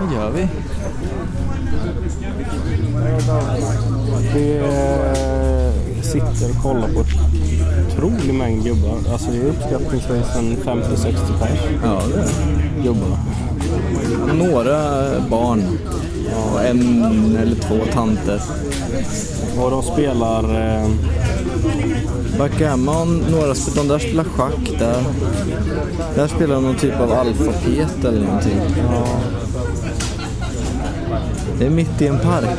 Vad gör vi? Vi eh, sitter och kollar på en otrolig mängd gubbar. Alltså det är uppskattningsvis en 50-60 pers. Ja, det är Gubbar. Några barn och en eller två tanter. Och de spelar... Eh, Backgammon, några de där spelar schack där. Där spelar de någon typ av alfabet eller någonting. Det är mitt i en park.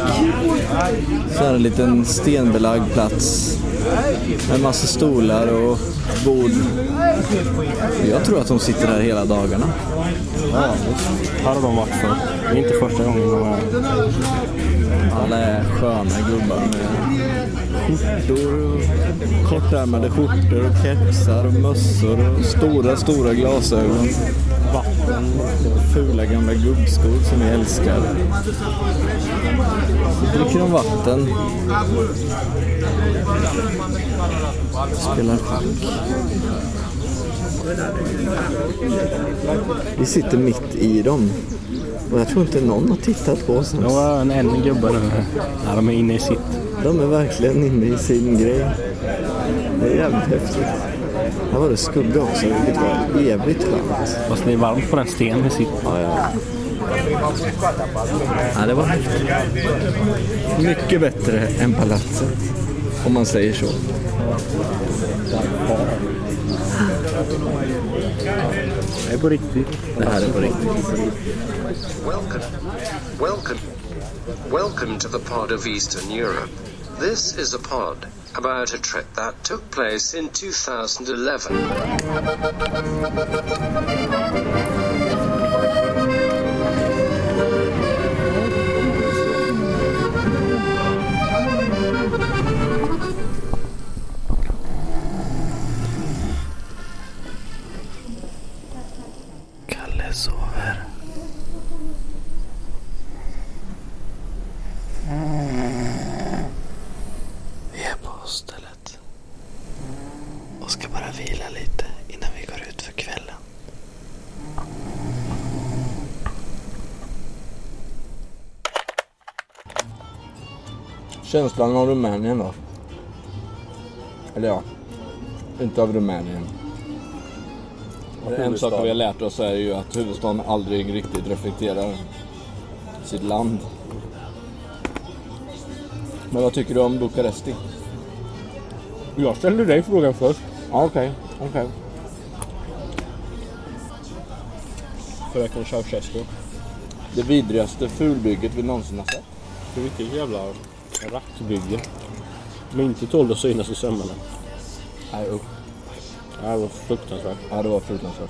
Så är det en liten stenbelagd plats. Med en massa stolar och bord. Jag tror att de sitter här hela dagarna. ja. Här har de varit för. Det är inte första gången de är här. Alla är sköna gubbar med skjortor, och kortärmade skjortor och kepsar och mössor och stora, stora glasögon. Fula gamla gubbskor som jag älskar. Dricker de vatten. Spelar schack. Vi sitter mitt i dem. Och jag tror inte någon har tittat på oss ens. Det var en, en gubbe nu. Ja, de är inne i sitt. De är verkligen inne i sin grej. Det är jävligt häftigt. Här var det skugga också, vilket var evigt skönt. Fast det är varmt på den stenen vi sitter. Ja, ja. ja, det var häftigt. Mycket bättre än palatset, om man säger så. Det är på riktigt. Det här är på riktigt. Welcome. Welcome. Welcome to the pod of Eastern Europe. This is a pod about a trip that took place in 2011. Känslan av Rumänien då? Eller ja, inte av Rumänien. En sak vi har lärt oss är ju att huvudstaden aldrig riktigt reflekterar sitt land. Men vad tycker du om Bukaresti? Jag ställde dig frågan först. Ja, okej. okej. Fröken Ceausescu. Det vidrigaste fulbygget vi någonsin har sett. Det vilket jävla rackbygge. Som inte tål att synas i sömmarna. Nej, usch. Ja, Det var fruktansvärt. Ja, det var fruktansvärt.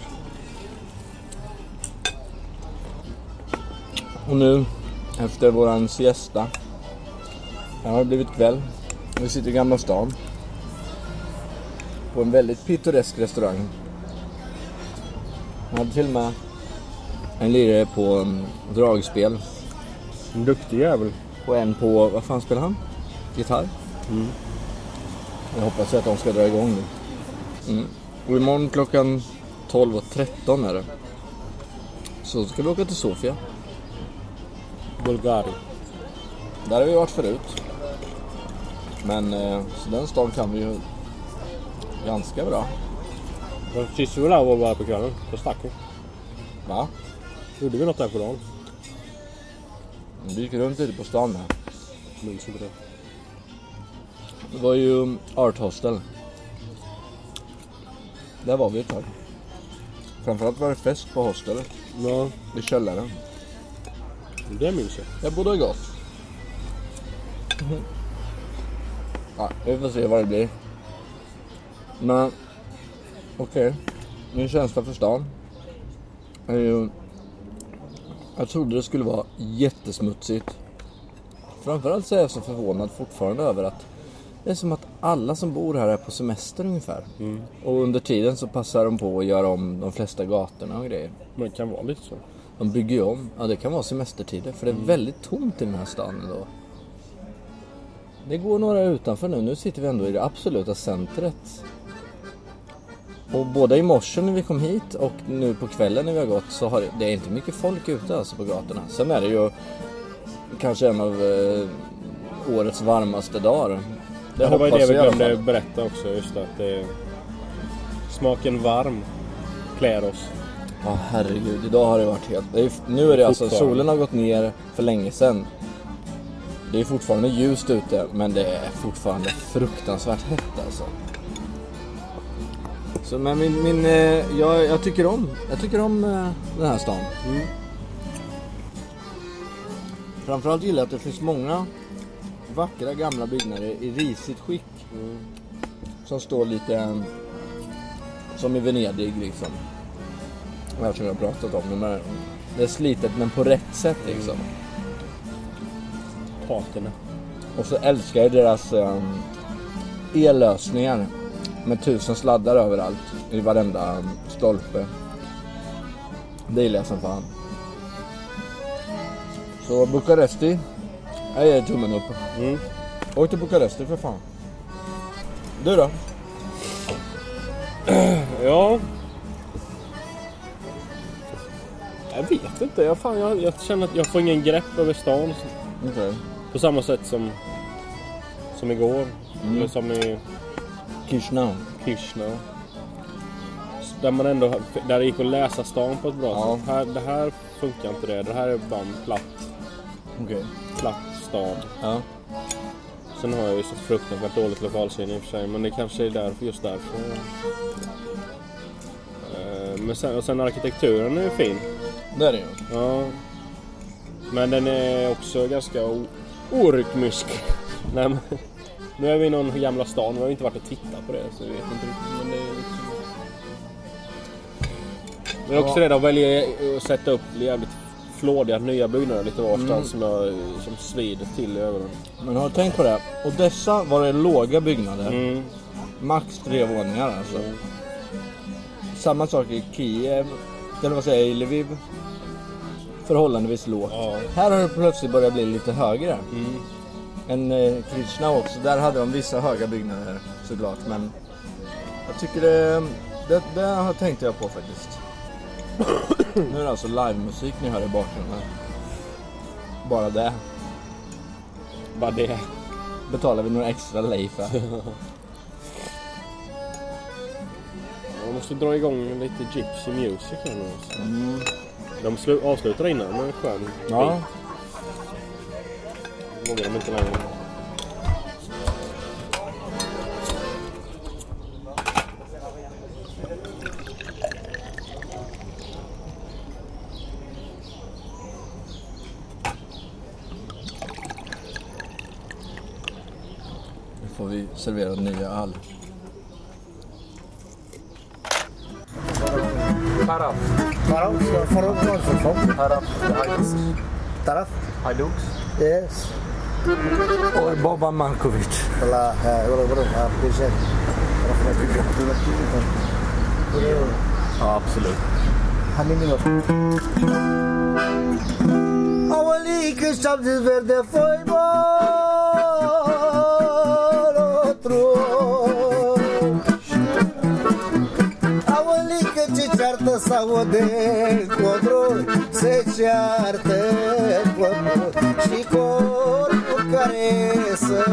Och nu, efter våran siesta. Här har det blivit kväll. Vi sitter i Gamla stan. På en väldigt pittoresk restaurang. Jag hade till och med en lirare på dragspel. En duktig jävel. Och en på, vad fan spelar han? Gitarr? Jag hoppas att de ska dra igång nu. Mm. Och imorgon klockan 12.13 är det. Så ska vi åka till Sofia. Bulgari. Där har vi varit förut. Men eh, så den stan kan vi ju ganska bra. Men Sist vi var där var bara på kvällen. Då stack vi. Va? Gjorde vi något där på dagen? Vi gick runt lite på stan där. Minns inte det. Det var ju Art Hostel. Där var vi ett tag. Framförallt var det fest på hostelet. Ja, I källaren. det minns jag. Jag bodde gott. Ja, vi får se vad det blir. Men okej. Min känsla för stan är ju... Jag trodde det skulle vara jättesmutsigt. Framförallt så är jag så förvånad fortfarande över att det är som att alla som bor här är på semester ungefär. Och under tiden så passar de på att göra om de flesta gatorna och grejer. Men det kan vara lite så. De bygger ju om. Ja, det kan vara semestertider. För det är väldigt tomt i den här stan ändå. Det går några utanför nu. Nu sitter vi ändå i det absoluta centret. Och både i morse när vi kom hit och nu på kvällen när vi har gått så har det, det är inte mycket folk ute alltså på gatorna. Sen är det ju kanske en av eh, årets varmaste dagar. Det, det var ju det vi glömde berätta också. Just att det, smaken varm klär oss. Ja herregud, idag har det varit helt... Det är, nu är det alltså, solen har gått ner för länge sedan. Det är fortfarande ljust ute men det är fortfarande fruktansvärt hett alltså. Så men min, min eh, jag, jag tycker om, jag tycker om eh, den här stan. Framförallt gillar jag att det finns många vackra gamla byggnader i risigt skick. Som står lite eh, som i Venedig liksom. Det här som jag har pratat om. Är, det är slitet men på rätt sätt liksom. Patina. Och så älskar jag deras um, ellösningar. Med tusen sladdar överallt. I varenda stolpe. Det gillar jag som fan. Så Bukaresti. Jag ger tummen upp. Mm. Åk till Bukaresti för fan. Du då? Ja. Jag vet inte. Jag, fan, jag, jag känner att jag får ingen grepp över stan. Okej. På samma sätt som, som igår. Mm. Eller som i Kishnau. Krishna. Där man ändå, där det gick att läsa stan på ett bra Ja. sätt. Här, det här funkar inte det. Det här är bara en platt, Okej. platt stad. Ja. Sen har jag ju så fruktansvärt dåligt lokalsinne i och för sig. Men det kanske är därför, just därför. Eh, Men sen, och sen arkitekturen är ju fin. Det är det ju. Ja. Men den är också ganska orytmisk. Nej, men, nu är vi i någon gamla stan. Vi har inte varit och tittat på det så vi vet inte riktigt. Men det är liksom... Jag är också Ja. rädd att välja att sätta upp jävligt flådiga nya byggnader lite varstans Mm. som, jag, som svider till i ögonen. Men har du tänkt på det? Och dessa var det låga byggnader. Mm. Max tre våningar alltså. Samma sak i Kiev, eller vad säger jag, i Lviv. Förhållandevis lågt. Ja. Här har det plötsligt börjat bli lite högre. Mm. En eh, Krishna också, där hade de vissa höga byggnader såklart. Men jag tycker det, det, det tänkte jag på faktiskt. nu är det alltså livemusik ni hör i bakgrunden. Bara det Bara det. betalar vi några extra lej för. Man måste dra igång lite Gypsy Music här nu. Alltså. Mm. De slu- avslutar innan med en skön Ja, beat. Vågar de inte längre. nu får vi servera nya öl. Taraf. The phone. Taraf. Hajduk. Taraf? Hajduk. Yes. Or je Markovic. La, Hvala, vrlo, vrlo, bliže. Absolut. Hani minuto. Ovo lică zis verde foi bolotru. Ovo lică ce ceartă sau de codru, se ceartă cu și codru. Care să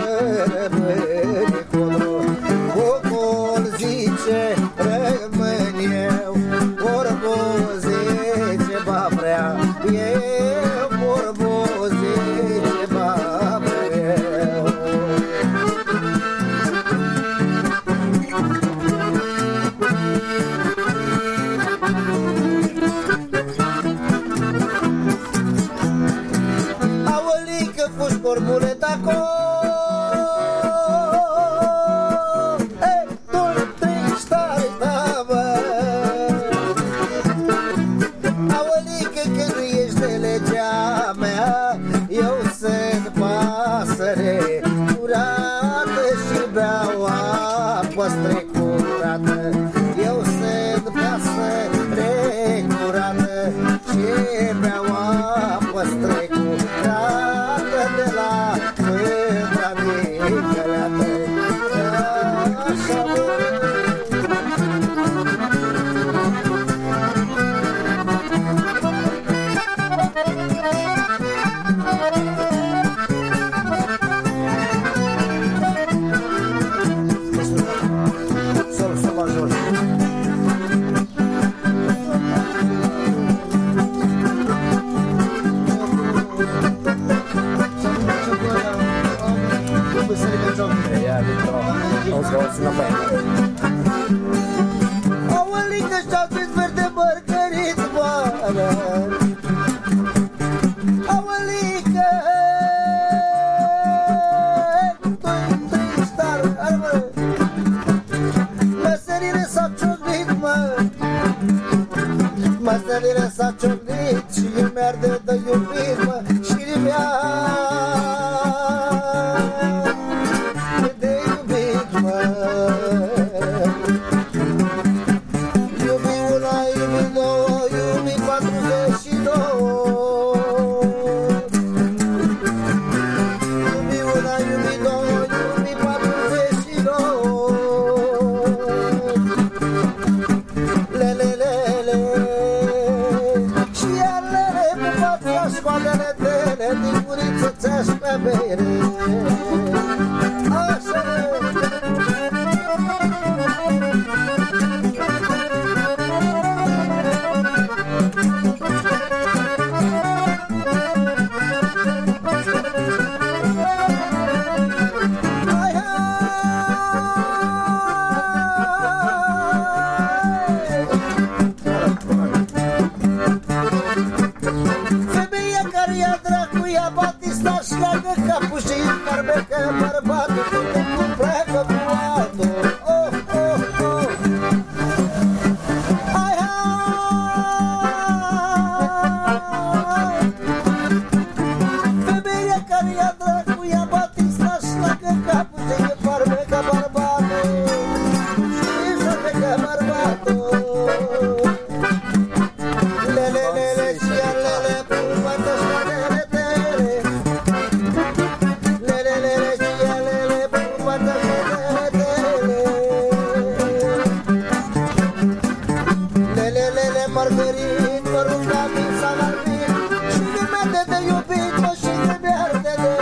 și de mierte de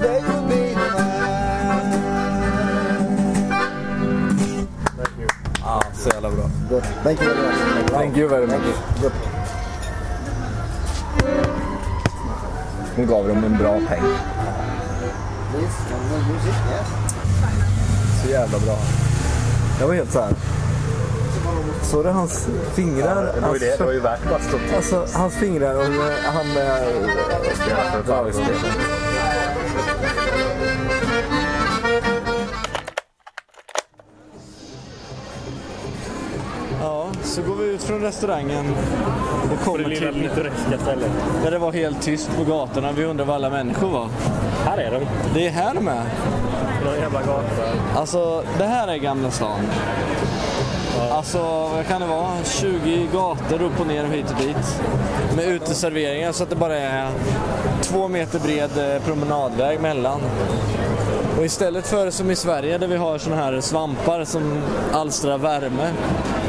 De iubit, mă Ja, så jävla bra. Good. Thank you very much. Thank you very much. Good. Nu gav de en bra peng. Så jävla bra. Jag var helt så här. Såg du hans fingrar? Det var ju det, det var ju värt bastot. Alltså hans fingrar och eh, han med... Ja, visst. Ja, så går vi ut från restaurangen och kommer det lilla till pittoreska stället. där det var helt tyst på gatorna. Vi undrar var alla människor var. Här är de. Det är här med. Någon jävla gata. Alltså, det här är Gamla stan. Alltså, vad kan det vara? 20 gator upp och ner och hit och dit. Med uteserveringar så att det bara är två meter bred eh, promenadväg mellan. Och istället för som i Sverige där vi har såna här svampar som alstrar värme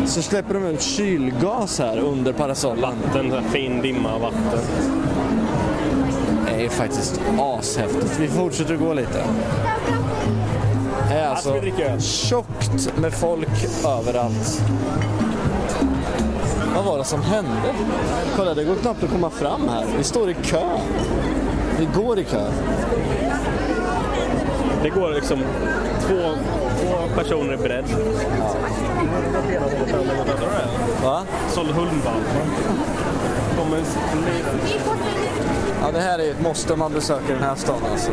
så släpper de ut kylgas här under parasollen. Vatten, fin dimma av vatten. Det är faktiskt ashäftigt. Vi fortsätter gå lite. Alltså tjockt med folk överallt. Vad var det som hände? Kolla, det går knappt att komma fram här. Vi står i kö. Vi går i kö. Det går liksom två, två personer i bredd. Va? Solhulmvall. Kommer en Ja, det här är ett måste man besöker den här stan alltså.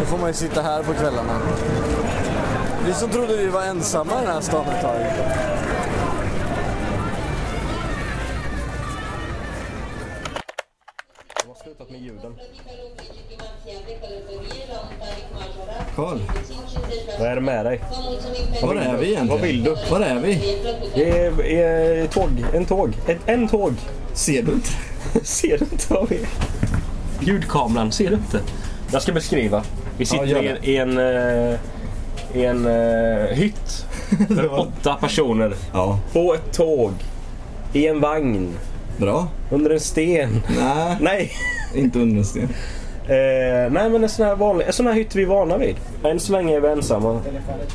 Då får man ju sitta här på kvällarna. Vi som trodde vi var ensamma i den här stan ett tag. De har slutat med ljuden. Karl, Vad är det med dig? var är vi egentligen? Vad vill du? Var är vi? Det är, är tåg. En tåg. Ett, en tåg. Ser du inte? Ser du inte vad vi är? Ljudkameran, ser du inte? Jag ska beskriva. Vi sitter gör i en, i en, eh, i en eh, hytt för åtta personer. Ja, På ett tåg. I en vagn. bra. Under en sten. Nej, Nej! inte under en sten. Eh, nej men en sån här vanlig, en sån här hytt vi är vana vid. Än så länge är vi ensamma.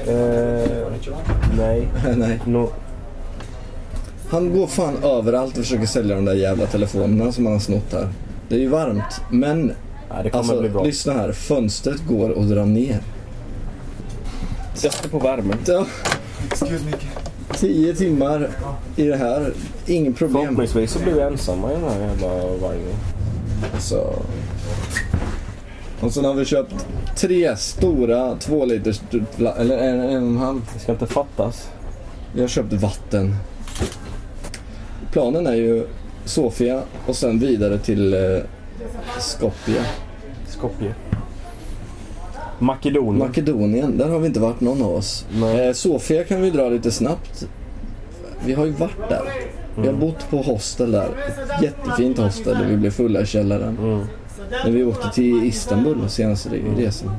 Eh, nej. Nej. No, Han går fan överallt och försöker sälja de där jävla telefonerna som han har snott här. Det är ju varmt, men kommer alltså lyssna här. Fönstret går att dra ner. Sätt det på värmen. Ja. Tio timmar i det här, ingen problem. Förhoppningsvis så blir vi ensamma i den här jävla vagnen. Så. Och sen har vi köpt tre stora två liters, eller en, en och en halv. Det ska inte fattas. Vi har köpt vatten. Planen är ju Sofia och sen vidare till eh, Skopje. Skopje. Makedonien. Makedonien, där har vi inte varit någon av oss. Eh, Sofia kan vi dra lite snabbt. Vi har ju varit där. Vi Mm. har bott på hostel där. Ett jättefint hostel där vi blev fulla i källaren. Mm. När vi åkte till Istanbul senaste re- resan.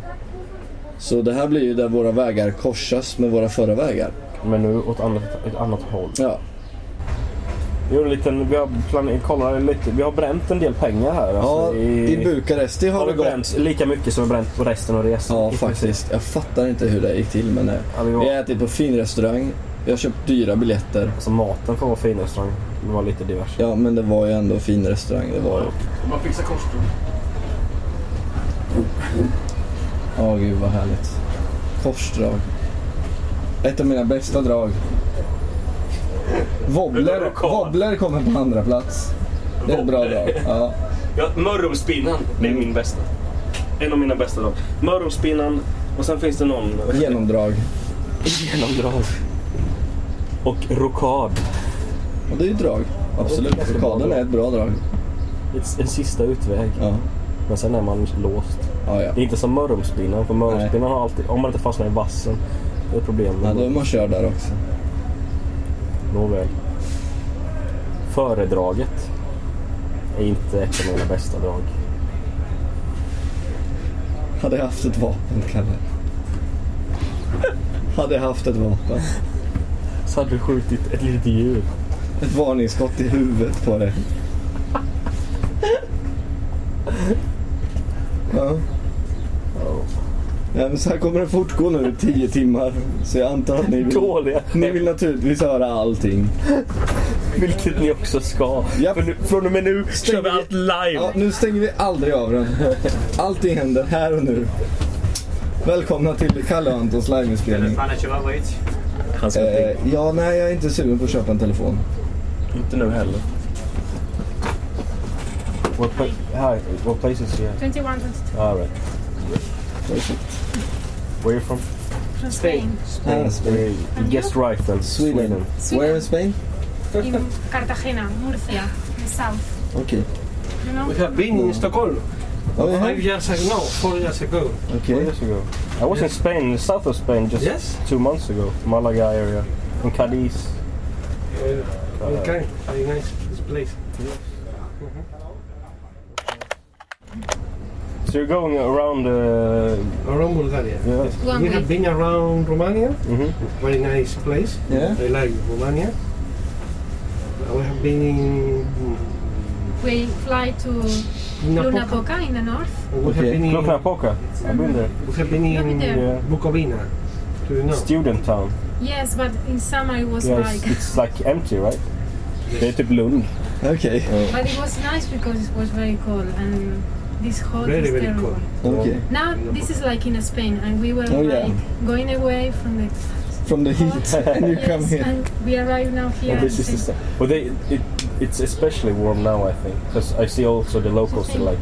Så det här blir ju där våra vägar korsas med våra förra vägar. Men nu åt annat, ett annat håll. Ja, Vi har, en liten, vi, har kollat lite, vi har bränt en del pengar här. ja Alltså, i Bukaresti har har det vi gått. bränt lika mycket som vi bränt på resten av resan. Ja, i faktiskt. Jag fattar inte hur det gick till men eh, Ja, vi var- vi har ätit på fin restaurang. Vi har köpt dyra biljetter. Alltså maten på vår fina restaurang. Det var lite diverse. Ja, men det var ju ändå fin restaurang. Det var ju... Man fixar korsdrag. Ja, gud vad härligt. Korsdrag. Ett av mina bästa drag. Wobbler, wobbler kommer på andra plats. Det är ett bra drag. Ja. Ja, Mörrumspinnan. Det är min bästa. En av mina bästa drag. Mörrumspinnan och sen finns det någon... Genomdrag. Genomdrag. Och rokad. Och det är ju ett drag. Absolut. Rokaden är ett bra drag. En sista utväg. Ja. Men sen är man låst. Ja, ja. Det är inte som Mörrumspinnan. För Mörrumspinnan har alltid... Om man inte fastnar i vassen. Det är problem. ja då är man kör där också. Nåväl. Föredraget är inte ett av mina bästa drag. Hade jag haft ett vapen, Kalle. Hade jag haft ett vapen. Så hade du skjutit ett litet djur. Ett varningsskott i huvudet på dig. Ja. Men så här kommer det fortgå nu i tio timmar. Så jag antar att ni vill, Dåliga ni vill naturligtvis höra allting. Vilket ni också ska. Japp. För nu, från och med nu Stänger kör vi vi- allt live. Ja, nu stänger vi aldrig av den. Allting händer här och nu. Välkomna till Kalle och Antons liveinspelning. Han ska Eh, ja, nej, jag är inte sugen på att köpa en telefon. Inte nu heller. What, pla- hi, what place is here? 21, 22 All right. Where are you from? from Spain. Ah, Spain. You guessed right then. Sweden. Where in Spain? In Cartagena, Murcia, the south. Okej. You know? We have been in Stockholm Oh, you five years ago, no, four years ago. Okay. Four years ago. I was in Spain, in the south of Spain, just Yes. two months ago. Malaga area. In Cadiz. Uh, okay, very nice this place. So you're going around... Uh, Around Bulgaria. yeah. Yes. One We have been around Romania, Mm -hmm. very nice place. Yeah? I like Romania. Uh, We have been in We fly to Napoca. Luna Poca in the north. We have Okay. been in, Lukna I've been there. we have been You've in been? Yeah. Bukovina. Do you know? Student town. Yes, but in summer it was Yes, like. it's like empty, right? Det är typ Lund. Okej. But it was nice because it was very cold and this hot Very, is very terrible. cold. Okej. Now this is like in Spain and we were Oh, like yeah. going away from the From the heat and you come here. and we arrive now here. And this is the say- same. Well, they it, it's especially warm now, I think, because I see also the locals are like.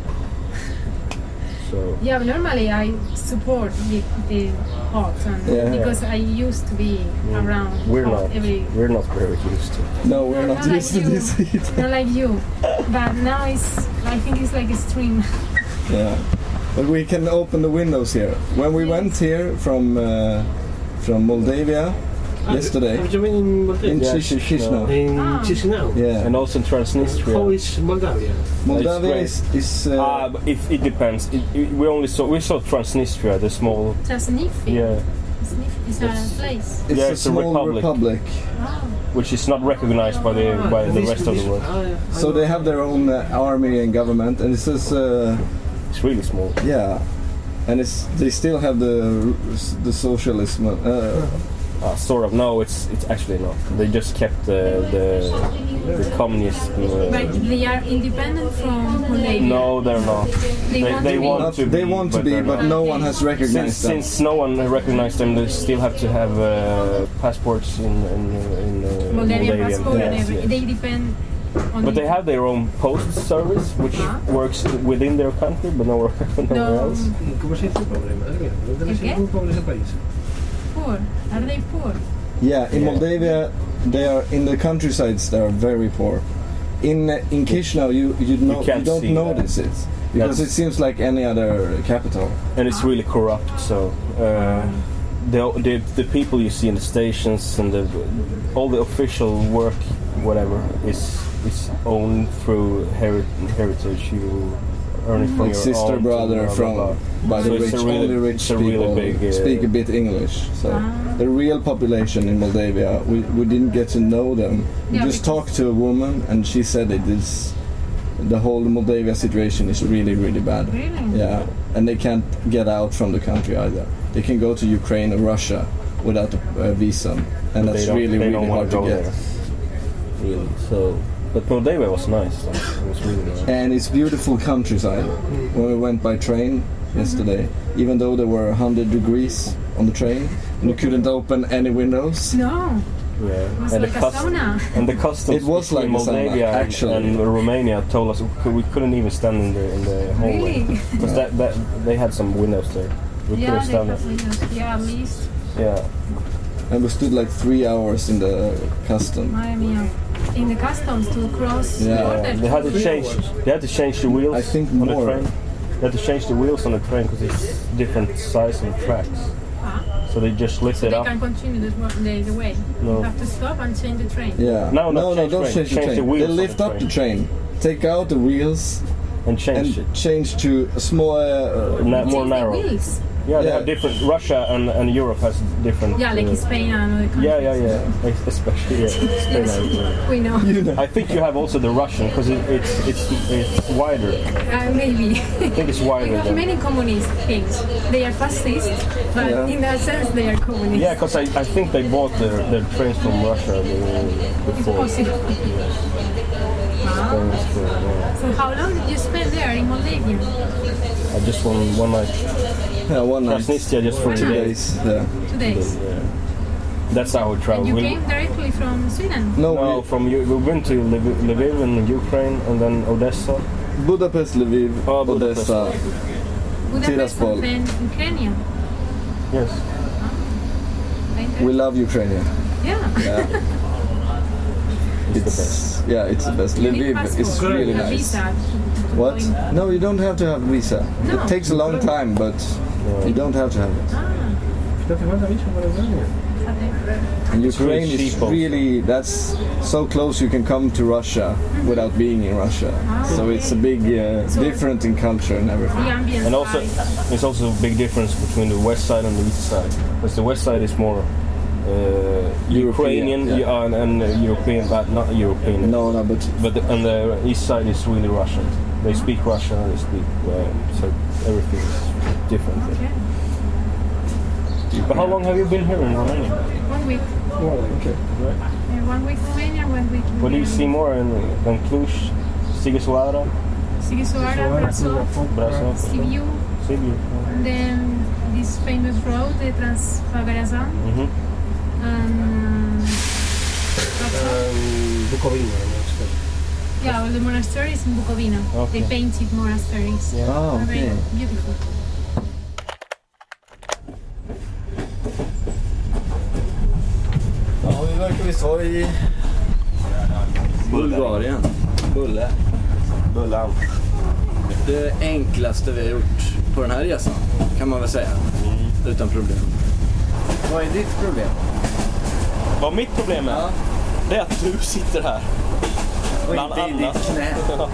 So Yeah, normally I support the, the hot and Yeah. because I used to be around we're not every we're not very used to. No, we're not Not like used to you. this heat. not like you. But now it's I think it's like extreme. Yeah. But we can open the windows here. When we went here from uh, from Moldavia yesterday Have you been in Moldavia? in Yeah, Chisinau. Chisinau. In Ah. Chisinau. Yeah. And also in How Transnistria. is Moldavia? Moldavia is is uh, Ah, it, it depends. It, it, we only saw we saw Transnistria, the small. Transnistria. Yeah, Transnistria It's- a place. it's yeah, a it's a small republic. republic. Wow. which is not recognized by the by the rest of the world. ah, yeah, I So they have their own uh, army and government, and this is uh, It's really small. yeah, and it's they still have the the socialism. Uh, Uh, sort of. No, it's it's actually not. They just kept the the, the communism. Uh, But they are independent from Moldavia. no, they're not. They They, want they to want Not- to they want to be, they're but no one has Since, recognized them. since no one recognized them, they still have to have uh, passports in in, in uh, Moldavian Moldavian. passport and Yes, everything. yes. They depend But they have their own post service, which Uh-huh. works within their country, but nowhere, nowhere No, else. ¿Cómo se dice pobre? Madre mía, ¿dónde ¿El se qué? dice pobre ese país? poor. Are they poor? Yeah, in Yeah. Moldavia, they are in the countrysides. They are very poor. In uh, in Chisinau, you you, know, you, can't don't see that. notice it because That's- it seems like any other capital. and it's really corrupt. So uh, the, the the people you see in the stations and the all the official work, whatever, is is owned through heri- heritage. You earn it from Like your sister, aunt brother blah, from blah, blah. by So the it's rich, really- only rich it's a really people big, uh, speak a bit English. So the real population in Moldavia, we, we didn't get to know them. We Yeah, just talked to a woman, and she said it is the whole Moldavia situation is really really bad. Really? Yeah, and they can't get out from the country either. They can go to Ukraine or Russia without a, a visa, and But that's really really hard to to get. there. Really. So, but Moldova was nice. Though. It was really nice. And it's beautiful countryside. When we went by train yesterday, even though there were 100 degrees on the train, and you couldn't open any windows. No, Yeah. it was and like the a cust- sauna. And the customs It was like a sauna, Moldavia and- actually. and, Romania told us we couldn't even stand in the in the hallway Really? because that, that they had some windows there. We Yeah, couldn't they stand have there. windows. Yeah, at least. Yeah, And we stood like three hours in the custom. Madre mía. In the customs to cross Yeah. border. they had to change. They had to change the wheels. I think on more. the train. They had to change the wheels on the train because it's different size of tracks. Ah, So they just lift so it they up. can continue the, the, the way. No. You have to stop and change the train. Yeah. No, no, not change don't train. change the train. the they lift the up the train. train, take out the wheels, and change and it. change to a small. Uh, more Change the narrow. Wheels. Yeah, they have different. Russia and, and Europe has different. Yeah, like uh, Spain and other countries. Yeah, yeah, yeah. Ex- Especially yeah, Spain. and, uh, We know. I think you have also the Russian because it, it's it's it's wider. Uh, maybe. I think it's we wider have many communist things. They are fascist, but Yeah. in that sense they are communist. Yeah, because I, I think they bought their, their trains from Russia uh, It's before. possible. Wow. Spain, Spain, yeah. So how long did you spend there in Moldavia? I just one one night. yeah, one night, Transnistria just for two night. day. days. Yeah. Two days. Yeah. That's how we travel. And you We- came directly from Sweden? No, no, we, from we went to Lviv, Lviv in Ukraine and then Odessa. Budapest, Lviv, Oh, Budapest. Odessa. Budapest Tiraspol. and then Ukraine. Yes. Ah, we love Ukraine. Yeah. Yeah. It's the best. yeah, it's the best. You Lviv is really nice. Visa to- to What? No, you don't have to have visa. No. It takes a long time, but you don't have to have it. Ah, No te falta bicho para Ucrania. okay. And It's really Ukraine is really that's so close you can come to Russia without being in Russia. So it's a big uh, So- different in culture and everything. And also, side. there's also a big difference between the west side and the east side. Because the west side is more uh, Ukrainian yeah. yeah, and, and uh, European, but not European. No, no, but But the, and the east side is really Russian. They speak Russian. They speak uh, so everything is different. Okay. But how long have you been here in Romania? One week. One okay. Uh, one week Romania, one week. What do you see more in than Cluj, Sighisoara, Sighisoara, Brasov, Brasov, Sibiu, Sibiu? and then this famous road, the Transfagarazan, Mm-hmm. and uh, Um, Bukovina, no sé. Yeah, all the monasteries in Bukovina. Okay. They painted monasteries. Ah, They're very okay. beautiful. Ja, vi verkar visst vara i Bulgarien. Bulle. Bullan. Det enklaste vi har gjort på den här resan, kan man väl säga. Utan problem. Vad är ditt problem? Vad mitt problem är? Det är att du sitter här. Och Bland inte i annat. ditt knä.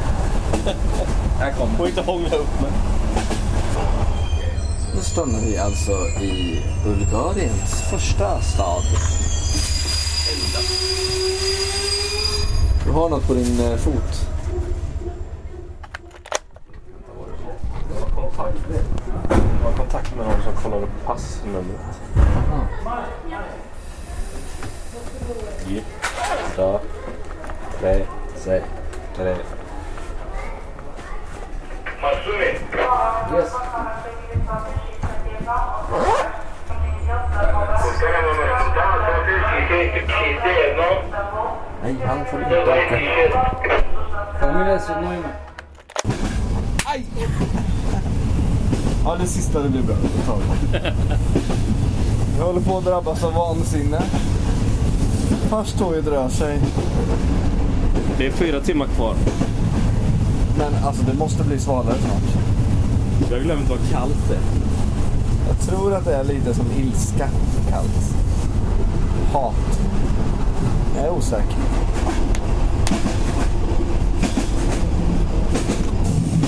Här kommer Och inte hångla upp mig. Nu stannar vi alltså i Bulgariens första stad. Du har något på din eh, fot. Jag har kontakt med någon som kollar upp passnumret. Ett, två, tre, sex, tre. Yes. Nej, han får inte åka. Aj! Ja, det sista det blir bra. Det tar vi. Jag håller på att drabbas av vansinne. Först tåget rör sig. Det är fyra timmar kvar. Men alltså det måste bli svalare snart. Jag har glömt vad kallt det är. Jag tror att det är lite som ilska kallt. Hat. Jag är osäker.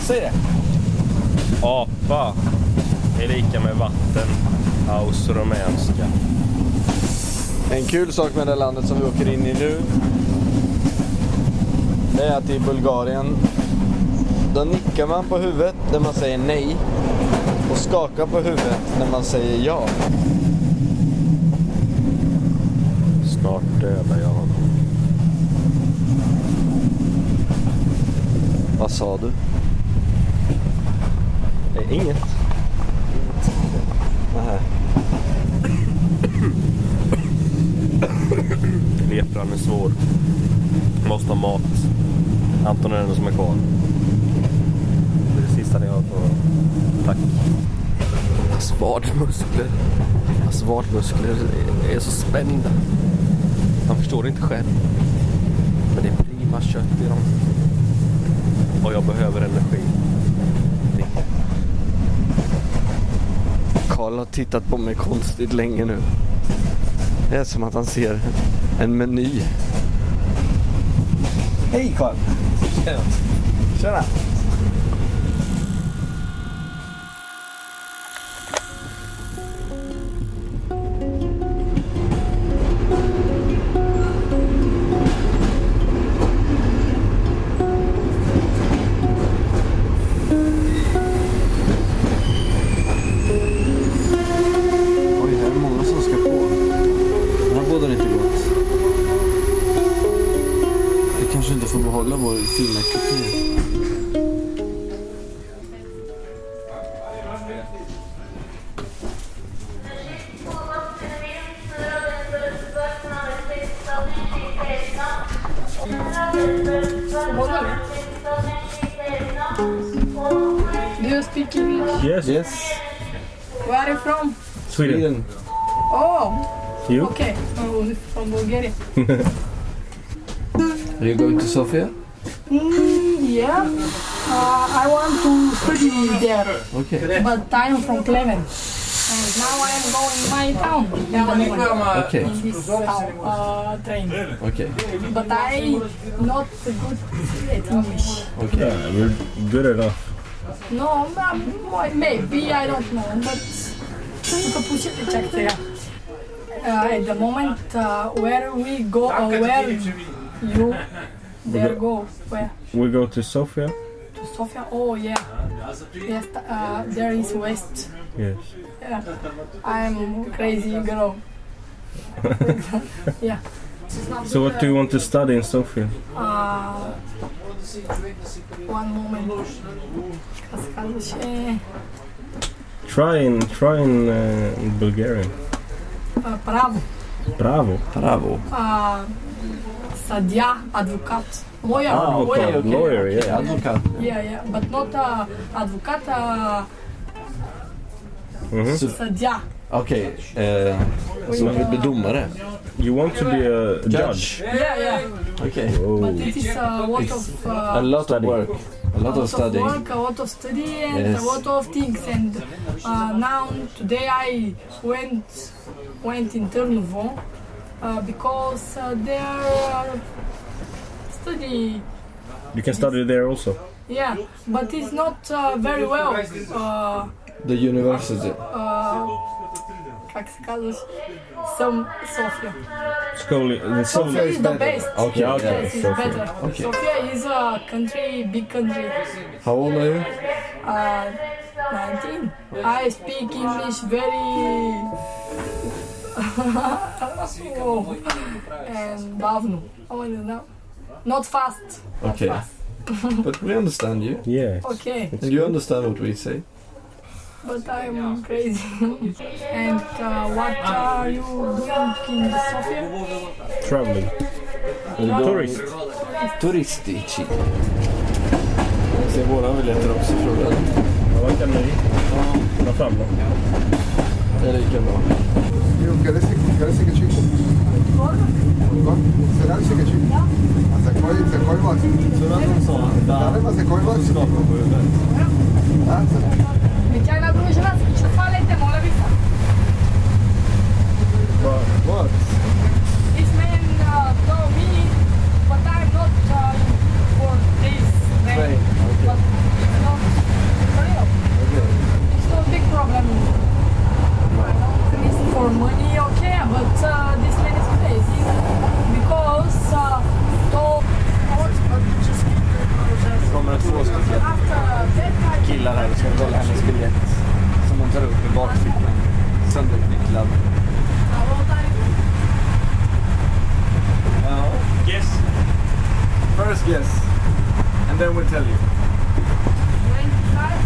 Säg det. Apa är lika med vatten. Aus rumänska. En kul sak med det landet som vi åker in i nu. Det är att i Bulgarien. Då nickar man på huvudet när man säger nej. Och skakar på huvudet när man säger ja. Snart dödar jag honom. Vad sa du? Det är inget. Nähä. Lepran är svår. Måste ha mat. Anton är den som är kvar. Det är det sista ni har på... Tack. Hans vadmuskler. Hans vadmuskler är så spända. Han förstår det inte själv. Men det är prima kött i dem. Och jag behöver energi. Karl har tittat på mig konstigt länge nu. Det är som att han ser en meny. Hej Karl! Shut up. Are you going to Sofia? Mm, yeah. Uh, I want to study there. Okay. But I'm from Clemen. And now I am going my town. Okay. In this town, uh, train. Okay. But I not good at English. Okay. Yeah, we're good enough. No, maybe I don't know, but sunt că puse pe ceactea. Uh, at the moment, uh, where we go, uh, where you, there we go. go. Where? We go to Sofia. To Sofia? Oh, yeah. Yes, uh, there is West. Yes. Yeah. I'm crazy girl. yeah. So what do you want to study in Sofia? Uh, one moment. Try in, try in, uh, Bulgarian. Uh, bravo. Bravo. Bravo. Uh, Sadia, advocat, lawyer. Ah, okay. Lawyer, okay. lawyer yeah. yeah. Advocat. Yeah, yeah, but not uh, advocat. Uh, mm -hmm. Sadia. Okay, uh, som vill bli domare? You want to be a judge? Yeah, yeah. Okay. Whoa. But it is a lot of... Uh, a lot of work. A lot, a lot of study. work, a lot of study and yes. a lot of things. And uh, now, today I went, went in Târnovo uh, because uh, there study. You can study there also. Yeah, but it's not uh, very well. Uh, The university. uh, как се казваш? Some Sofia. School. The Sofia school. is the best. Okay, Yeah, okay. okay. Yes, it's Sofia. better. Okay. Sofia is a country, big country. How old are you? Uh, 19. I speak English very. oh. and Bavno. I want. Not fast. Not Okay. fast. But we understand you. Yeah. Okay, And you understand what we say. but I'm crazy. and uh, what are you doing in Sofia? Traveling. Tourist. Turistici. Se våra biljetter också tror jag. Ja, vad kan ni ta fram då? Det är lika bra. garese, garese gačiko. Se radi se gačiko? é za é za koji voz? Za razum sola, da. Da é za koji voz? Dobro, da. Da, za... Mitja je nabružila, što falete, mola bi sam. But what? This man uh, told me, but I'm not uh, for this. Right. But uh, this man is crazy because uh, told kommer det två stycken after that I killar här och ska kolla hennes biljett. Som hon tar upp i bakfickan. Sönderknycklad. Ja. Yes. First guess. And then we'll tell you. 25,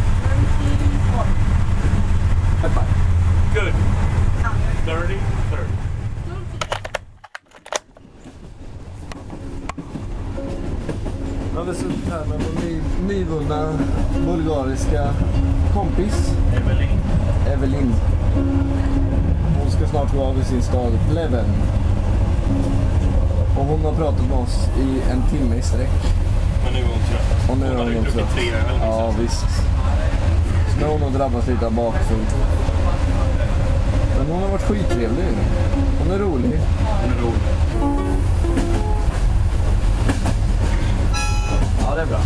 24. Bye bye. Good. 30, 30. Suttit här med vår ny, nyvunna bulgariska kompis Evelyn. Evelyn. Hon ska snart gå av i sin stad Pleven. Och hon har pratat med oss i en timme i sträck. Men nu är hon trött. Och nu är hon hon trött. tre öl. Ja, visst. Så nu har hon drabbats lite av bakfull. Men hon har varit skittrevlig. Hon är rolig. Hon är rolig. Det är bra.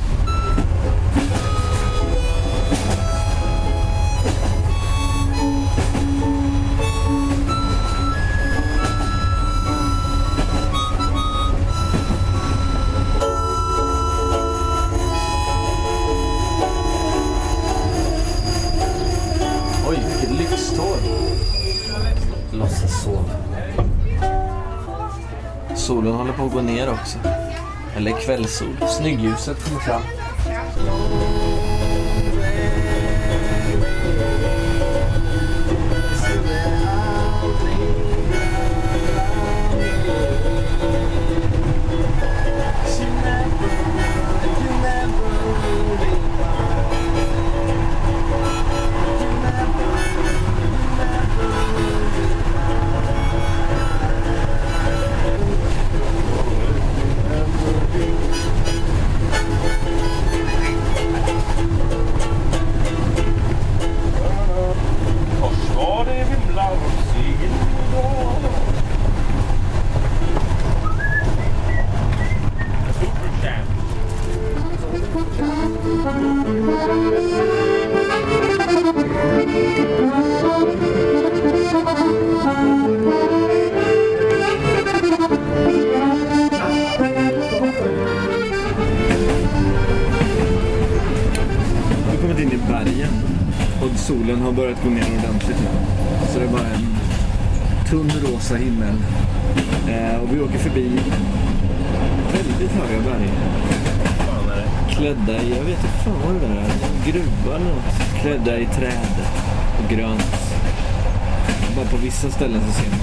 Oj, vilket lyxtorg. Låtsas sova. Solen håller på att gå ner också. Eller kvällssol. Snyggljuset kommer fram. Något. I träd och grönt. Bara på vissa ställen så ser man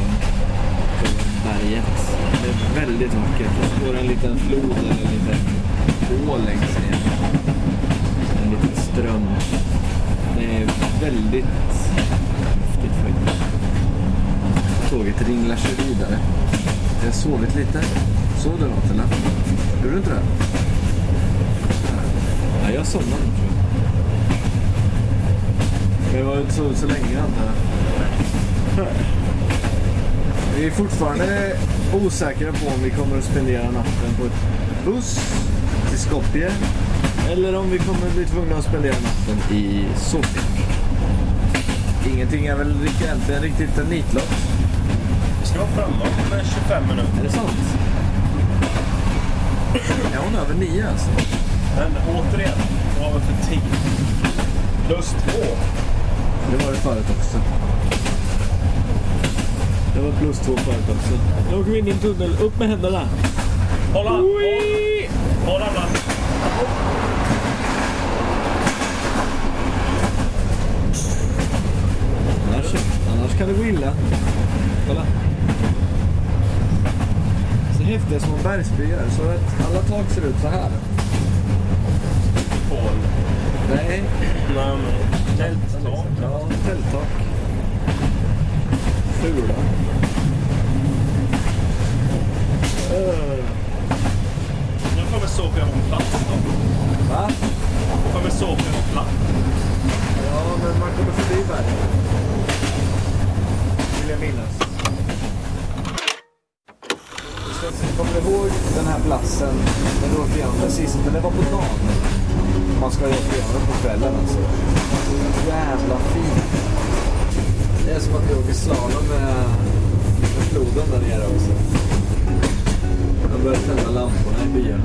på berget. Det är väldigt vackert. Det går en liten flod eller en liten å längs ner. En liten ström. Det är väldigt häftigt faktiskt. Tåget ringlar sig vidare. Jag har sovit lite. Sov du något eller? Gjorde du inte det? Nej, jag somnade tror jag. Jag var inte så, så länge antar jag. Vi är fortfarande osäkra på om vi kommer att spendera natten på ett buss till Skopje eller om vi kommer att bli tvungna att spendera natten i Sofia. Ingenting är väl egentligen riktigt en nitlott. Vi ska vara framme om eh, 25 minuter. Är det sant? Är hon över nio alltså? Men återigen, vad har vi för tid? Plus två. Det var det förut också. Det var plus två förut också. Nu åker vi in i en tunnel. Upp med händerna. Hålla! Hålla bland. Annars, annars kan det gå illa. Kolla. Så häftiga små bergsbyar. Så att alla tak ser ut så här. Hål. Nej, Nej, men tälttak. ja, tälttak. Fula. Uh, Jag kommer såg jag på plats då. va? Nu kommer vi sova på plats. Ja, men man kommer förbi bergen. Vill jag minnas. Kommer du ihåg den här platsen när du åkte igenom precis, men det var på dagen. Man ska ju åka på kvällen alltså. Jävla fint. Det är som att vi åker slalom med, med floden där nere också. De börjar tända lamporna i byarna.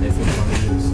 Det är fortfarande ljus.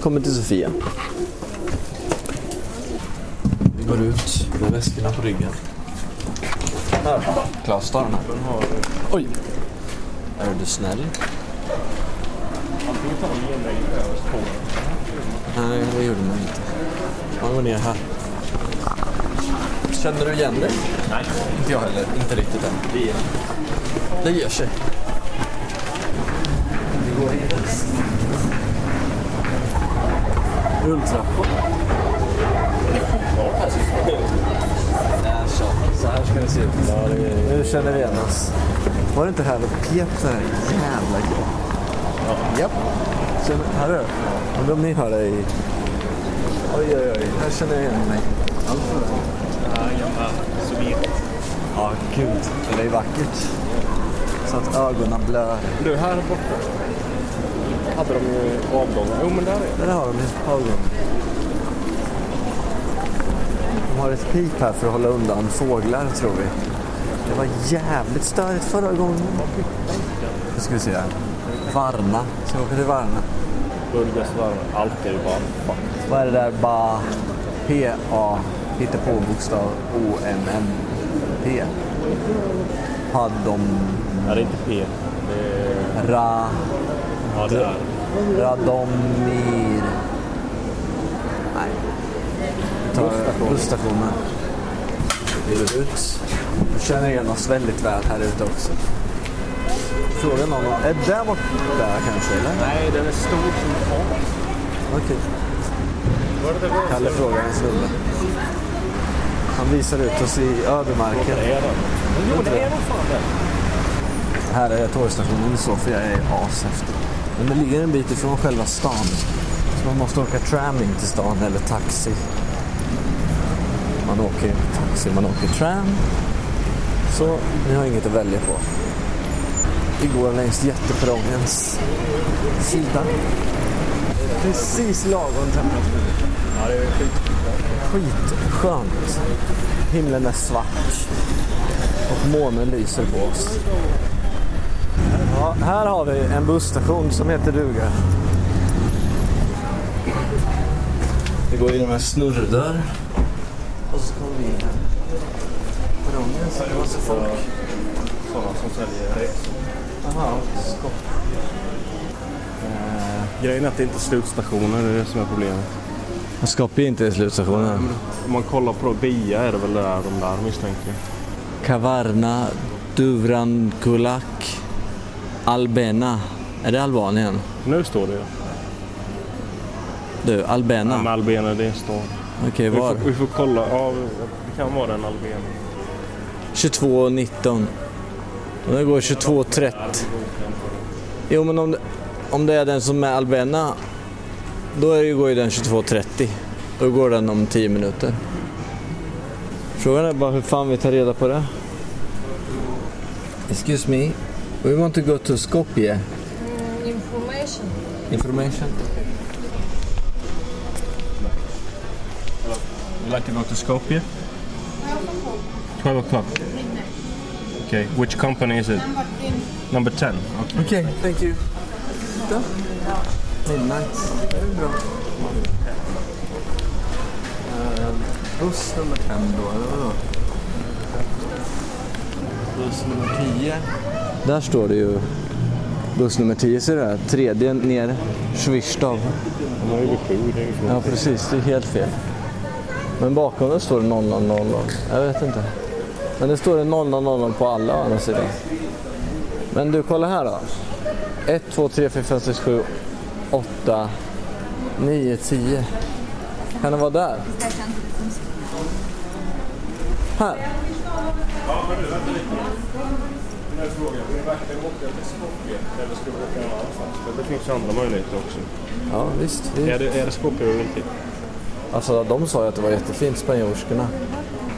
Kommit till Sofia. Vi går ut med väskorna på ryggen. Här, Klas, ta den här. Oj! Är du snäll? Tar. Nej, det gjorde man inte. Man går ner här. Känner du igen dig? Nej. Inte jag heller. Inte riktigt än. Det ger sig. Rulltrappor. Där så. Här ska det se ut. Nu känner vi igen oss. Var det inte här och pep så här jävla gött? Ja. Japp. Känner, här är det. Undrar om ni hör det i... Oj, oj, oj. Här känner jag igen mig. Allt för det. Ja, gamla Sovjet. Ja, gud. Det är vackert. Så att ögonen blör. Du, här borta hade de ju avgångar. Jo, men där är det. Där har de ju ögon. De har ett pip här för att hålla undan fåglar, tror vi. Det var jävligt störigt förra gången. Nu ska vi se här. Varna. Ska vi åka till Varna? Burgasvarv. Allt är ju bara. Vad är det där? Ba... P-A... Hitta på bokstav O-M-M-P. Paddom... Ja, det är inte P. Det är... Ra... Ja, det är Radomir... Nej. Vi tar Busstationen. kliver ut. Jag känner igen oss väldigt väl här ute också. Frågan om... Är där borta kanske eller? Nej, den är stor som hav. Okej. Kalle frågar en snubbe. Han visar ut oss i ödemarken. Jo, det är nog fan det. Här är tågstationen i Sofia är ashäftig. Men det ligger en bit ifrån själva stan. Så man måste åka tram in till stan eller taxi. Man åker taxi, man åker tram. Så ni har inget att välja på. Vi går längs jätteperrongens sida. Precis lagom temperatur. Ja, det är skit. Skitskönt. Himlen är svart. Och månen lyser på oss. Ja, här har vi en busstation som heter duga. Vi går genom en snurrdörr. Och så kommer vi in här. Perrongen så är det massa folk. Sådana som säljer. Jaha, skott. Grejen är att det inte är slutstationer, det är det som är problemet. Skopje är inte slutstationen. Om man kollar på Via är det väl där de där misstänker jag. Kavarna, Duvrankulak, Albena. Är det Albanien? Nu står det ju. Du, Albena. Ja. Albena, det är en stad. Okej, Vi var? får, vi får kolla. Ja, det kan vara den Albena. 22.19. Och den går 22.30. Jo, men om det, om det är den som är Albena, då är det, går ju den 22.30. Då går den om 10 minuter. Frågan är bara hur fan vi tar reda på det. Excuse me, we want to go to Skopje. Information. Information. Would like to go to Skopje? 12 o'clock. Okay, which company is it? Number 10. Okay. Okej, thank you. Midnight. Det är bra. Eh, buss nummer fem då, eller vadå? Buss nummer 10. Där står det ju buss nummer 10, ser du det? Tredje ner, Schwistav. De har ju vid sju, det är ju från Ja, precis. Det är helt fel. Men bakom det står det 0000. Jag vet inte. Men det står det 0000 på alla å andra sidan. Men du, kolla här då. 1, 2, 3, 4, 5, 6, 7, 8, 9, 10. Kan det vara där? Här. Här frågan, vill du verkligen åka till Skopje eller ska vi åka någon annanstans? Det finns andra möjligheter också. Ja, visst. Det... Är det, är det Skopje eller inte? Alltså, de sa ju att det var jättefint, spanjorskorna,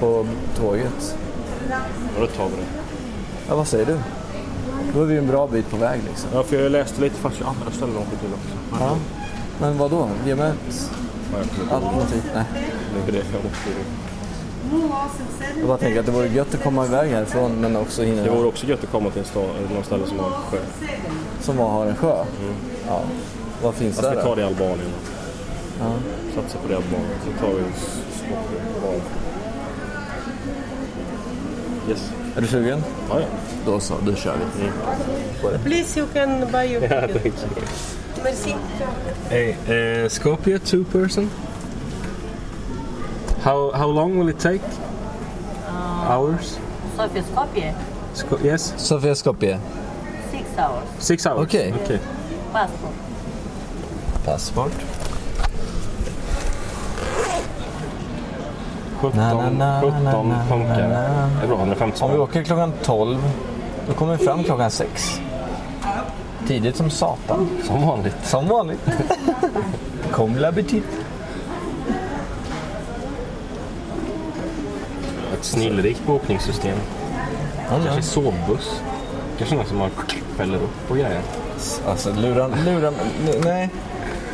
på tåget. Ja, då tar vi det. Ja, vad säger du? Då är vi ju en bra bit på väg liksom. Ja, för jag läste lite fast andra ställen de åker till också. Ja. Men vad då? Ge mig ett jag alternativ. Nej. Det är det jag åkte i. Jag bara tänker att det vore gött att komma iväg härifrån men också hinna... Det vore också gött att komma till en stad, någon ställe som har en sjö. Som var, har en sjö? Ja. Vad finns vi där tar då? det i Albanien. Ja. Satsar på det i Albanien. Så tar vi. Val. Yes. Är du sugen? Ja, ja. Då så, då kör vi. Please, you can buy your Yeah, thank you. Merci. Hey, uh, Skopje, two person. How how long will it take? Hours? Sofia Skopje, Sko- yes, Sofia Skopje. six hours. six hours. Okay. Okay. Passport. Passport. 17, Na, na, na, 17 na, na, punkar. Det är bra, 150 Om vi åker klockan 12, då kommer vi fram klockan 6. Tidigt som satan. Som vanligt. Som vanligt. Kom l'appetit. Snillrikt bokningssystem. Ja. Kanske sovbuss. Kanske någon som man fäller upp och grejer. Alltså lura, lura, nej.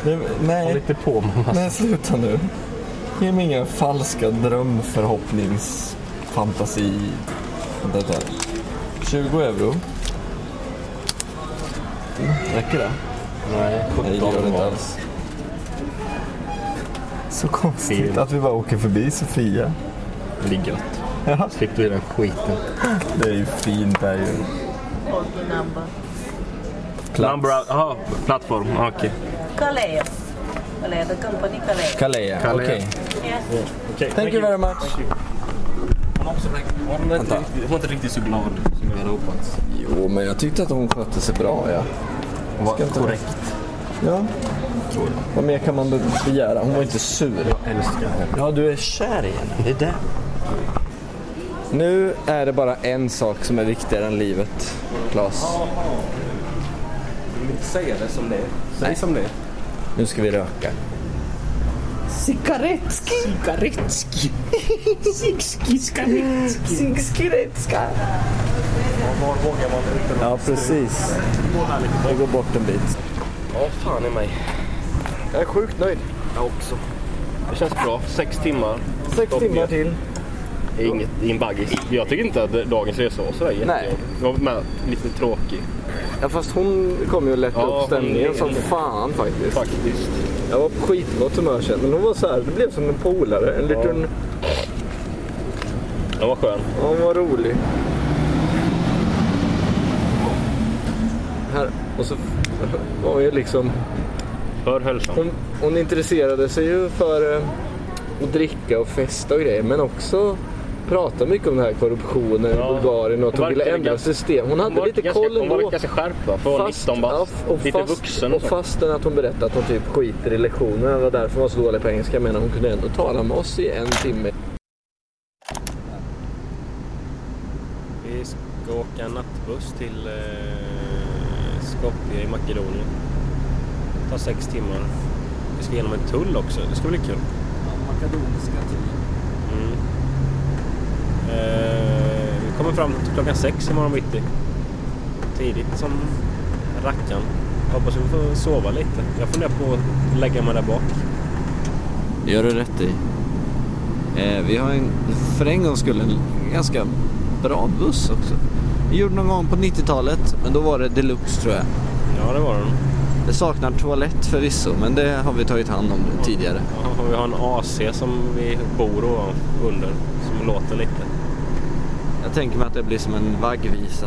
Det- Håll Nej, lite på med massa. nej sluta nu. Ge mig inga falska drömförhoppningsfantasi. Vänta, vänta. 20 euro. Räcker det? Nej, Nej, det gör det 17 inte alls. Så konstigt att vi bara åker förbi Sofia. det. ligger gött. Ja. Slipper vi den skiten. Det är ju fint där ju. Number. Plats. Number out. Aha, plattform. Okej. Kalea. Kalea, the company Kalea. Kalea, Kalea. okej. Okay, Thank you very much. Hon var, inte riktigt, hon var inte riktigt så glad som jag hade hoppats. Jo, men jag tyckte att hon skötte sig bra, ja. Hon var korrekt. Ja. Vad mer kan man be- begära? Hon var inte sur. Jag älskar henne. Ja, du är kär i henne. Det är det. Nu är det bara en sak som är viktigare än livet, Claes. Du vill inte säga det som det är. Säg Nej. som det är. Nu ska vi röka. Cigaretski. Cigaretski. Sikski, skaretski. Sikskiretska. Var vågar man utan Ja, precis. Vi går bort en bit. Ja, fan i mig. Jag är sjukt nöjd. Jag också. Det känns bra. Sex timmar. Sex timmar till. Inget, I en baggis. Jag tycker inte att dagens resa var sådär jättejobbig. Jag var med, lite tråkig Ja, fast hon kom ju att lätta Ja, upp stämningen som fan faktiskt. faktiskt. Jag var på skitgott humör sen, men hon var så här, det blev som en polare. En liten... Den var skön. Ja, hon var rolig. Här, och så var hon ju liksom... För hälsan. Hon, hon intresserade sig ju för eh, att dricka och festa och grejer, men också prata mycket om den här korruptionen i Ja. Bulgarien och att Hon hon ville ändra ganska- system. Hon hade var lite ganska, koll Hon var ändå. ganska skärpt va? För att vara 19 bast. ja, och lite fast, vuxen. Och fastän att hon berättade att hon typ skiter i lektionerna, det var därför hon var så dålig på engelska, men hon kunde ändå tala med oss i en timme. Vi ska åka nattbuss till eh, Skopje i Makedonien. Det tar sex timmar. Vi ska igenom en tull också. Det ska bli kul. Makedoniska tid. Mm. Eh, vi kommer fram till klockan sex imorgon bitti. Tidigt som rackan. Hoppas vi får sova lite. Jag funderar på att lägga mig där bak. Det gör du rätt i. Eh, vi har en, för en gångs skull en ganska bra buss också. Vi gjorde någon gång på 90-talet, men då var det deluxe tror jag. Ja, det var den. Det saknar toalett förvisso, men det har vi tagit hand om tidigare. Ja, och vi har en AC som vi bor ovan- under. Som låter lite. Jag tänker mig att det blir som en vaggvisa.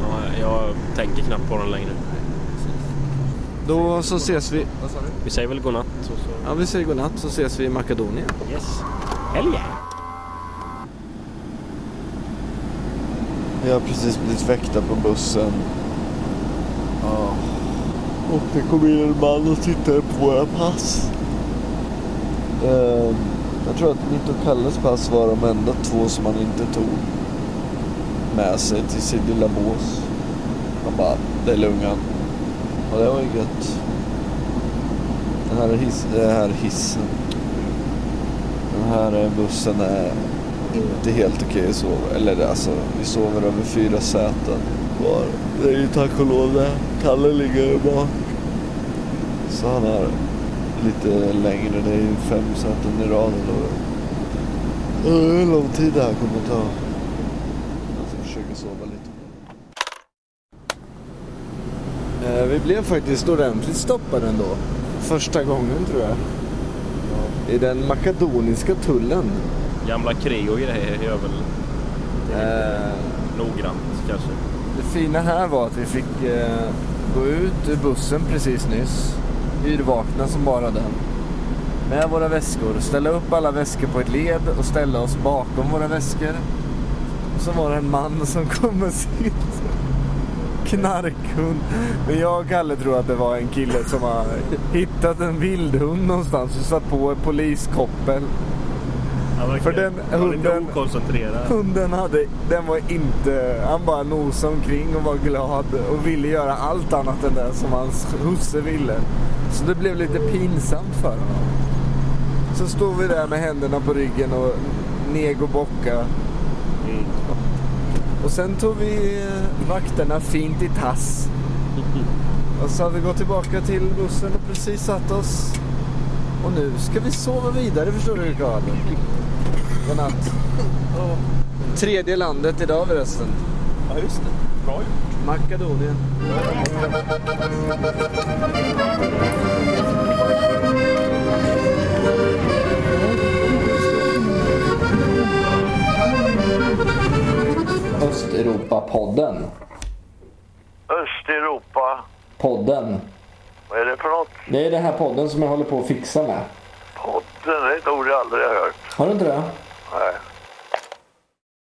Ja, jag tänker knappt på den längre. Då så ses vi. Vi säger väl godnatt. Och så. Ja, vi säger godnatt så ses vi i Makedonien. Yes. Hell yeah. Jag har precis blivit väckta på bussen. Ja. Och det kom in en man och tittade på våra pass. Ehm, jag tror att mitt och Kalles pass var de enda två som han inte tog med sig till sitt lilla bås. Han bara, det är lungan. Och det var ju gött. Den här, his, den här hissen. Den här eh, bussen är inte helt okej att sova. Eller alltså, vi sover över fyra säten var. Det är ju tack och lov det. Kalle ligger ju bak. Så han har lite längre. Det är ju fem säten i rad. Eller. Det är hur lång tid det här kommer att ta. Jag ska försöka sova lite. Eh, vi blev faktiskt ordentligt stoppade ändå. Första gången tror jag. I den makedoniska tullen. Gamla krig och grejer gör väl Eh, noggrant kanske. Det fina här var att vi fick eh, gå ut ur bussen precis nyss. Yrvakna som bara den. Med våra väskor. Ställa upp alla väskor på ett led och ställa oss bakom våra väskor. Och så var det en man som kom med sin knarkhund. Men jag och Kalle tror att det var en kille som har hittat en vildhund någonstans och satt på ett poliskoppel. För den hunden, hunden hade, den var inte, han bara nosade omkring och var glad och ville göra allt annat än det som hans husse ville. Så det blev lite pinsamt för honom. Så stod vi där med händerna på ryggen och neg och bocka. Mm. Och sen tog vi eh, vakterna fint i tass. Och så har vi gått tillbaka till bussen och precis satt oss. Och nu ska vi sova vidare förstår du Karl. Godnatt. Tredje landet idag förresten. Ja, just det. Bra gjort. Makedonien. Östeuropa-podden. Östeuropa. Podden. Vad är det för något? Det är den här podden som jag håller på att fixa med. Podden, det är ett ord jag aldrig har hört. Har du inte det?